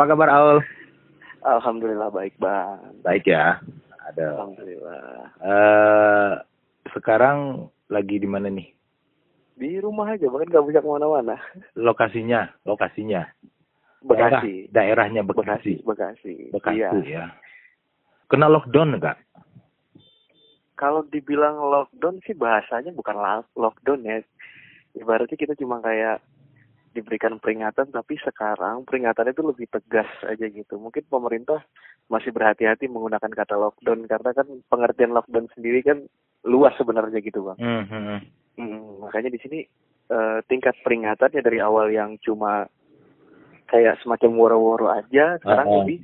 Apa kabar Aul? Alhamdulillah baik bang. Baik ya. Ada. Alhamdulillah. Eh sekarang lagi di mana nih? Di rumah aja, bahkan gak bisa ke mana-mana. Lokasinya, lokasinya. Bekasi. Daerah- daerahnya Bekasi. Bekasi. Bekasi Iya. ya. Kena lockdown enggak? Kalau dibilang lockdown sih bahasanya bukan lockdown ya. Ibaratnya kita cuma kayak diberikan peringatan, tapi sekarang peringatannya itu lebih tegas aja gitu. Mungkin pemerintah masih berhati-hati menggunakan kata lockdown karena kan pengertian lockdown sendiri kan luas sebenarnya gitu bang. Hmm, hmm, hmm. Hmm, makanya di sini eh, tingkat peringatannya dari awal yang cuma kayak semacam woro-woro aja, sekarang Uh-uh. lebih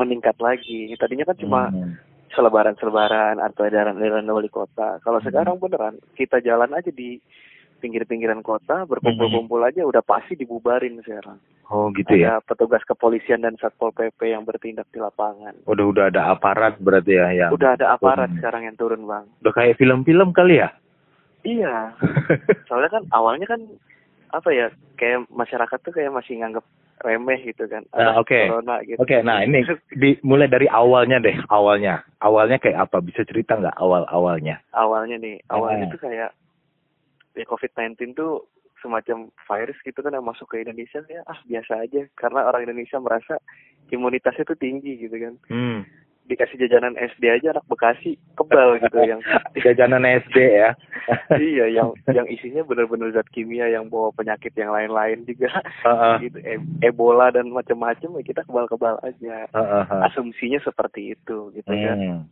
meningkat lagi. Tadinya kan cuma Hmm. selebaran-selebaran atau edaran-edaran wali kota. Kalau sekarang beneran kita jalan aja di pinggir-pinggiran kota, berkumpul-kumpul aja udah pasti dibubarin sekarang. Oh gitu ya. Ada petugas kepolisian dan satpol pp yang bertindak di lapangan. Udah udah ada aparat berarti ya yang. Udah ada aparat turun. sekarang yang turun bang. Udah kayak film-film kali ya? Iya. soalnya kan awalnya kan apa ya kayak masyarakat tuh kayak masih nganggap remeh gitu kan Ah, Ada oke. corona gitu Oke, nah ini di, mulai dari awalnya deh, awalnya. Awalnya kayak apa? Bisa cerita nggak awal-awalnya? awalnya nih awalnya Ah. tuh kayak ya COVID-19 tuh semacam virus gitu kan yang masuk ke Indonesia ya ah biasa aja karena orang Indonesia merasa imunitasnya tuh tinggi gitu kan Hmm. dikasih jajanan SD aja anak Bekasi kebal gitu yang Jajanan SD ya. iya yang yang isinya benar-benar zat kimia yang bawa penyakit yang lain-lain juga Heeh. gitu e- Ebola dan macam-macam ya kita kebal-kebal aja Heeh, heeh. asumsinya seperti itu gitu kan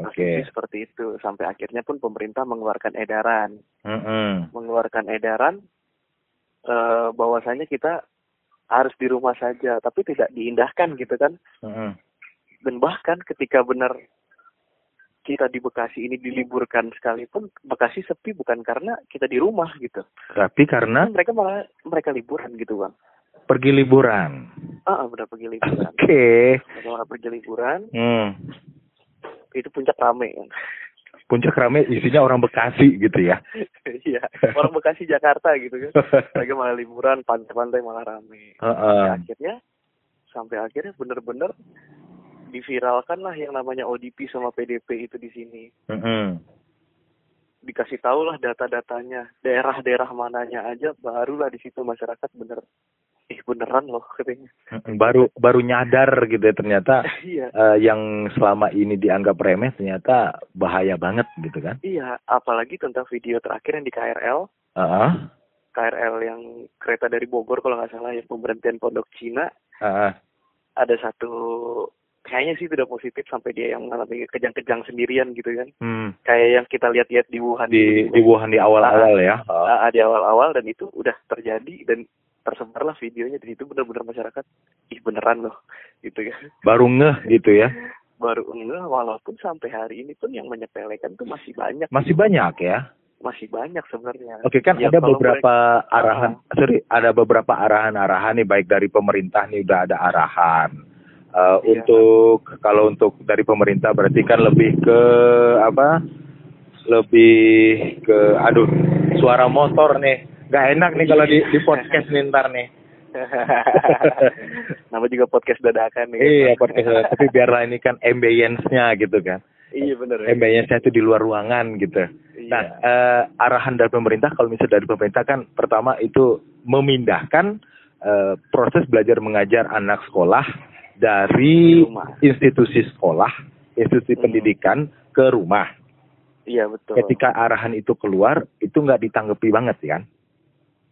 Hmm. Oke. asumsi seperti itu sampai akhirnya pun pemerintah mengeluarkan edaran Mm-mm. mengeluarkan edaran eh bahwasanya kita harus di rumah saja tapi tidak diindahkan gitu kan Mm-mm. dan bahkan ketika benar kita di Bekasi ini diliburkan sekalipun Bekasi sepi bukan karena kita di rumah gitu Tapi karena mereka malah mereka liburan gitu bang pergi liburan. ah benar pergi liburan Oke. mereka malah pergi liburan Hmm. Itu puncak rame Puncak rame isinya orang Bekasi gitu ya. iya orang Bekasi Jakarta gitu kan mereka malah liburan pantai-pantai malah rame Heeh. Sampai akhirnya sampai akhirnya bener-bener diviralkan lah yang namanya ODP sama PDP itu di sini Mm-mm. dikasih tahu lah data-datanya daerah-daerah mananya aja barulah di situ masyarakat bener ih beneran loh katanya. Baru baru nyadar gitu ya ternyata iya eh, yang selama ini dianggap remeh ternyata bahaya banget gitu kan. iya apalagi tentang video terakhir yang di KRL Heeh. KRL yang kereta dari Bogor kalau nggak salah yang pemberhentian Pondok Cina Heeh. ada satu kayaknya sih tidak positif sampai dia yang mengalami kejang-kejang sendirian gitu kan Hmm. kayak yang kita lihat-lihat di Wuhan Di gitu. di Wuhan di awal-awal ya. Ah, di awal-awal dan itu udah terjadi dan tersebarlah videonya di situ benar-benar masyarakat ih beneran loh gitu kan Baru ngeh gitu ya. baru enggak walaupun sampai hari ini pun yang menyepelekan tuh masih banyak Masih banyak ya. masih banyak sebenarnya Oke kan Ya, ada beberapa arahan, sorry, ada beberapa arahan-arahan nih baik dari pemerintah nih udah ada arahan. Eh, Iya. Untuk kalau untuk dari pemerintah berarti kan lebih ke apa? Lebih ke, aduh, suara motor nih. Gak enak nih kalau di, di podcast nih ntar nih. nama juga podcast dadakan nih Iya podcast, tapi biarlah ini kan ambience-nya gitu kan. iya bener ya. Ambience-nya itu di luar ruangan gitu. Iya. Nah, eh, arahan dari pemerintah kalau misalnya dari pemerintah kan pertama itu memindahkan eh, proses belajar mengajar anak sekolah dari institusi sekolah, institusi Hmm. pendidikan ke rumah. iya betul Ketika arahan itu keluar, itu nggak ditanggapi banget kan?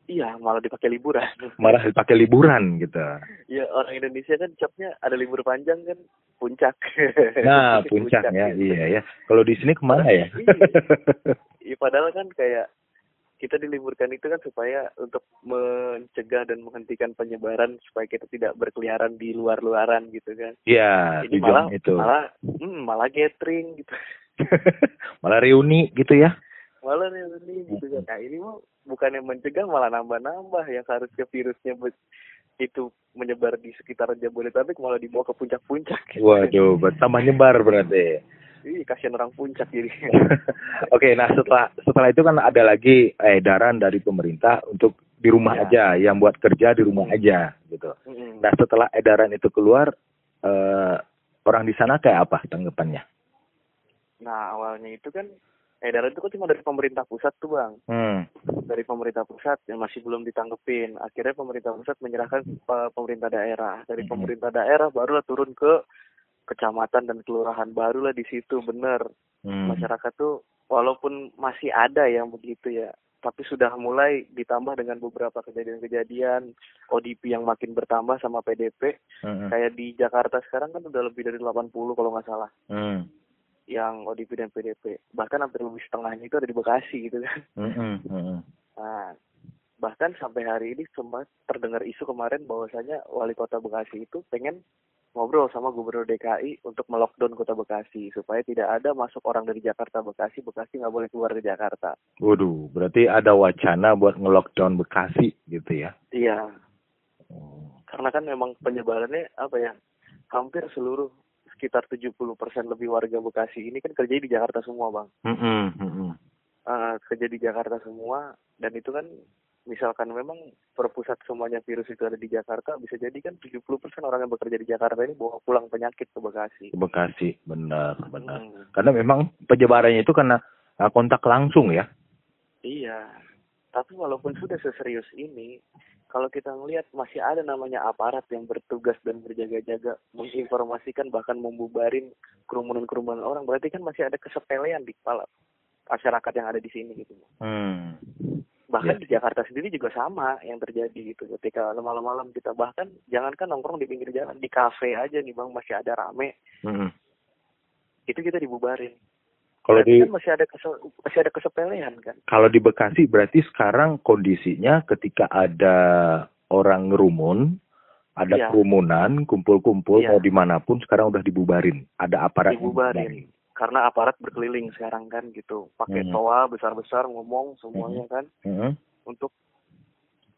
Iya malah dipakai liburan Malah dipakai liburan gitu. ya orang Indonesia kan capnya ada libur panjang kan puncak Nah, puncaknya gitu. iya ya. Kalau di sini ke mana ya? Iya. Iya, padahal kan kayak kita diliburkan itu kan supaya untuk mencegah dan menghentikan penyebaran supaya kita tidak berkeliaran di luar-luaran gitu kan. Iya, Ini malah itu. malah hmm, malah gathering gitu. malah reuni gitu ya. Malah nih ini gitu kan. Nah, ini mah bukan yang mencegah malah nambah-nambah yang seharusnya virusnya itu menyebar di sekitar Jabodetabek malah dibawa ke puncak-puncak. Waduh, ber- tambah nyebar berarti. Ih, kasihan orang puncak jadi. Oke, nah setelah setelah itu kan ada lagi edaran dari pemerintah untuk di rumah Iya. aja, yang buat kerja di rumah aja gitu. Nah setelah edaran itu keluar, eh, orang di sana kayak apa tanggapannya? Nah awalnya itu kan edaran itu kan cuma dari pemerintah pusat tuh bang. Hmm. Dari pemerintah pusat yang masih belum ditanggepin. Akhirnya pemerintah pusat menyerahkan ke pemerintah daerah. Dari Mhm. pemerintah daerah barulah turun ke kecamatan dan kelurahan. Barulah di situ bener Hmm. masyarakat tuh walaupun masih ada yang begitu ya. Tapi sudah mulai ditambah dengan beberapa kejadian-kejadian ODP yang makin bertambah sama PDP. Hmm. Kayak di Jakarta sekarang kan udah lebih dari 80 kalau nggak salah. Hmm. Yang ODP dan PDP. Bahkan hampir lebih setengahnya itu ada di Bekasi gitu kan. Nah, bahkan sampai hari ini sempat terdengar isu kemarin bahwasanya wali kota Bekasi itu pengen ngobrol sama gubernur DKI untuk melockdown kota Bekasi supaya tidak ada masuk orang dari Jakarta Bekasi, Bekasi nggak boleh keluar dari Jakarta. Waduh, berarti ada wacana buat nge-lockdown Bekasi gitu ya? Iya, Hmm. karena kan memang penyebarannya apa ya hampir seluruh sekitar 70% lebih warga Bekasi ini kan kerja di Jakarta semua bang. Hmm. Hmm. eh, kerja di Jakarta semua dan itu kan misalkan memang perpusat semuanya virus itu ada di Jakarta bisa jadi kan 70% orang yang bekerja di Jakarta ini bawa pulang penyakit ke Bekasi. Ke Bekasi, benar, benar. Hmm, Karena memang penyebarannya itu karena uh, kontak langsung ya. iya. Tapi walaupun sudah seserius ini, kalau kita ngelihat masih ada namanya aparat yang bertugas dan berjaga-jaga menginformasikan bahkan membubarin kerumunan-kerumunan orang, berarti kan masih ada kesepelean di kepala masyarakat yang ada di sini gitu. Hmm. bahkan Ya. di Jakarta sendiri juga sama yang terjadi gitu ketika malam-malam kita bahkan jangankan nongkrong di pinggir jalan di kafe aja nih bang masih ada rame Hmm. itu kita dibubarin Kalau di kan masih ada kese- masih ada kesepelean kan kalau di Bekasi berarti sekarang kondisinya ketika ada orang ngerumun, ada Iya. kerumunan, kumpul-kumpul Iya. mau di mana pun sekarang udah dibubarin. Ada aparat yang dibubarin karena aparat berkeliling sekarang kan gitu pakai Hmm. toa besar-besar ngomong semuanya kan Hmm. untuk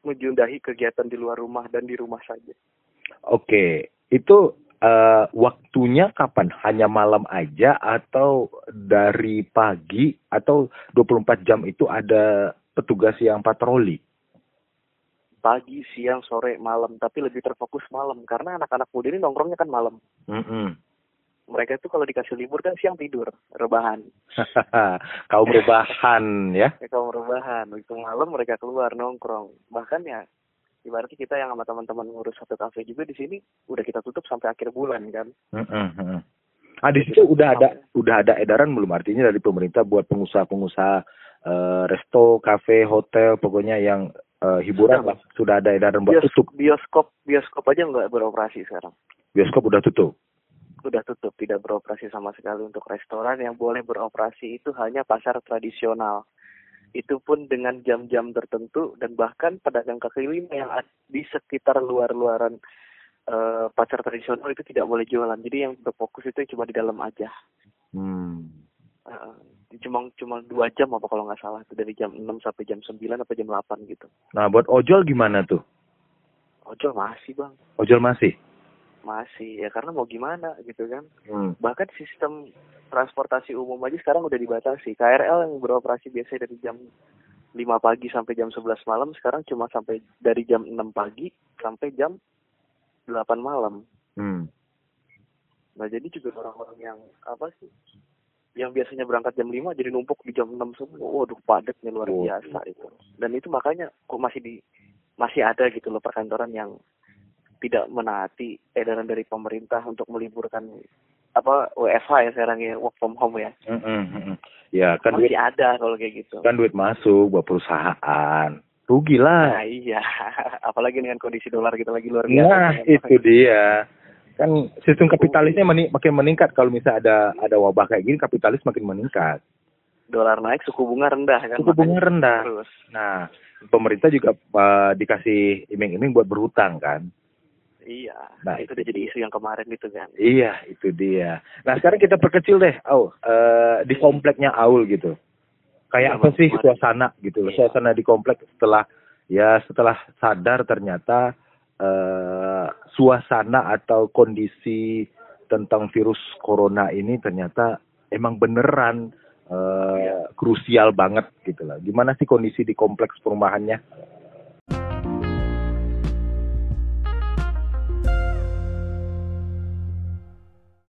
menjundahi kegiatan di luar rumah dan di rumah saja Oke, itu eh, waktunya kapan? Hanya malam aja atau dari pagi atau 24 jam itu ada petugas yang patroli? pagi siang sore malam tapi lebih terfokus malam karena anak-anak muda ini nongkrongnya kan malam Mm-mm. mereka itu kalau dikasih libur kan siang tidur rebahan Kaum rebahan ya. ya kalau rebahan itu malam mereka keluar nongkrong bahkan ya ibaratnya kita yang sama teman-teman ngurus satu kafe juga di sini udah kita tutup sampai akhir bulan kan Mm-mm, mm-mm. Ah di situ udah ada udah ada edaran belum artinya dari pemerintah buat pengusaha-pengusaha eh, resto, kafe, hotel, pokoknya yang eh, hiburan Sudah, lah sudah ada edaran buat Bios- tutup. bioskop bioskop aja nggak beroperasi sekarang Bioskop udah tutup. udah tutup tidak beroperasi sama sekali untuk restoran yang boleh beroperasi itu hanya pasar tradisional itu pun dengan jam-jam tertentu dan bahkan pedagang kaki lima yang di sekitar luar-luaran eh, pasar tradisional itu tidak boleh jualan jadi yang berfokus itu cuma di dalam aja Hmm. Eh, cuma cuma dua jam apa kalau nggak salah itu dari jam 6 sampai jam 9 atau jam 8 gitu Nah buat ojol gimana tuh? ojol masih bang Ojol masih. Masih ya karena mau gimana gitu kan. Hmm. bahkan sistem transportasi umum aja sekarang udah dibatasi. KRL yang beroperasi biasa dari jam 5 pagi sampai jam 11 malam sekarang cuma sampai dari jam 6 pagi sampai jam 8 malam. Hmm. nah jadi juga orang-orang yang apa sih yang biasanya berangkat jam 5 jadi numpuk di jam 6 semua. Waduh padatnya luar biasa itu. Dan itu makanya kok masih di masih ada gitu loh perkantoran yang tidak menaati edaran dari pemerintah untuk meliburkan apa WFH ya sekarang ya work from home ya mm-mm. Ya kan duit masih ada kalau kayak gitu kan duit masuk buat perusahaan. Rugi lah. nah iya apalagi dengan kondisi dolar kita lagi luar biasa Nah, itu dia. Kan sistem kapitalisnya meni- makin meningkat kalau misalnya ada ada wabah kayak gini kapitalis makin meningkat. dolar naik suku bunga rendah kan Suku bunga rendah. terus Nah, pemerintah juga eh, dikasih iming-iming buat berhutang kan. Iya Nah, itu itu jadi isu yang kemarin itu kan Iya, itu dia. Nah, sekarang kita perkecil deh, Aul. Eh, di kompleknya Aul gitu. Kayak apa sih kemarin. suasana gitu loh. Iya. Suasana di komplek setelah ya setelah sadar ternyata eh suasana atau kondisi tentang virus corona ini ternyata emang beneran eh Iya. krusial banget gitu loh. Gimana sih kondisi di kompleks perumahannya?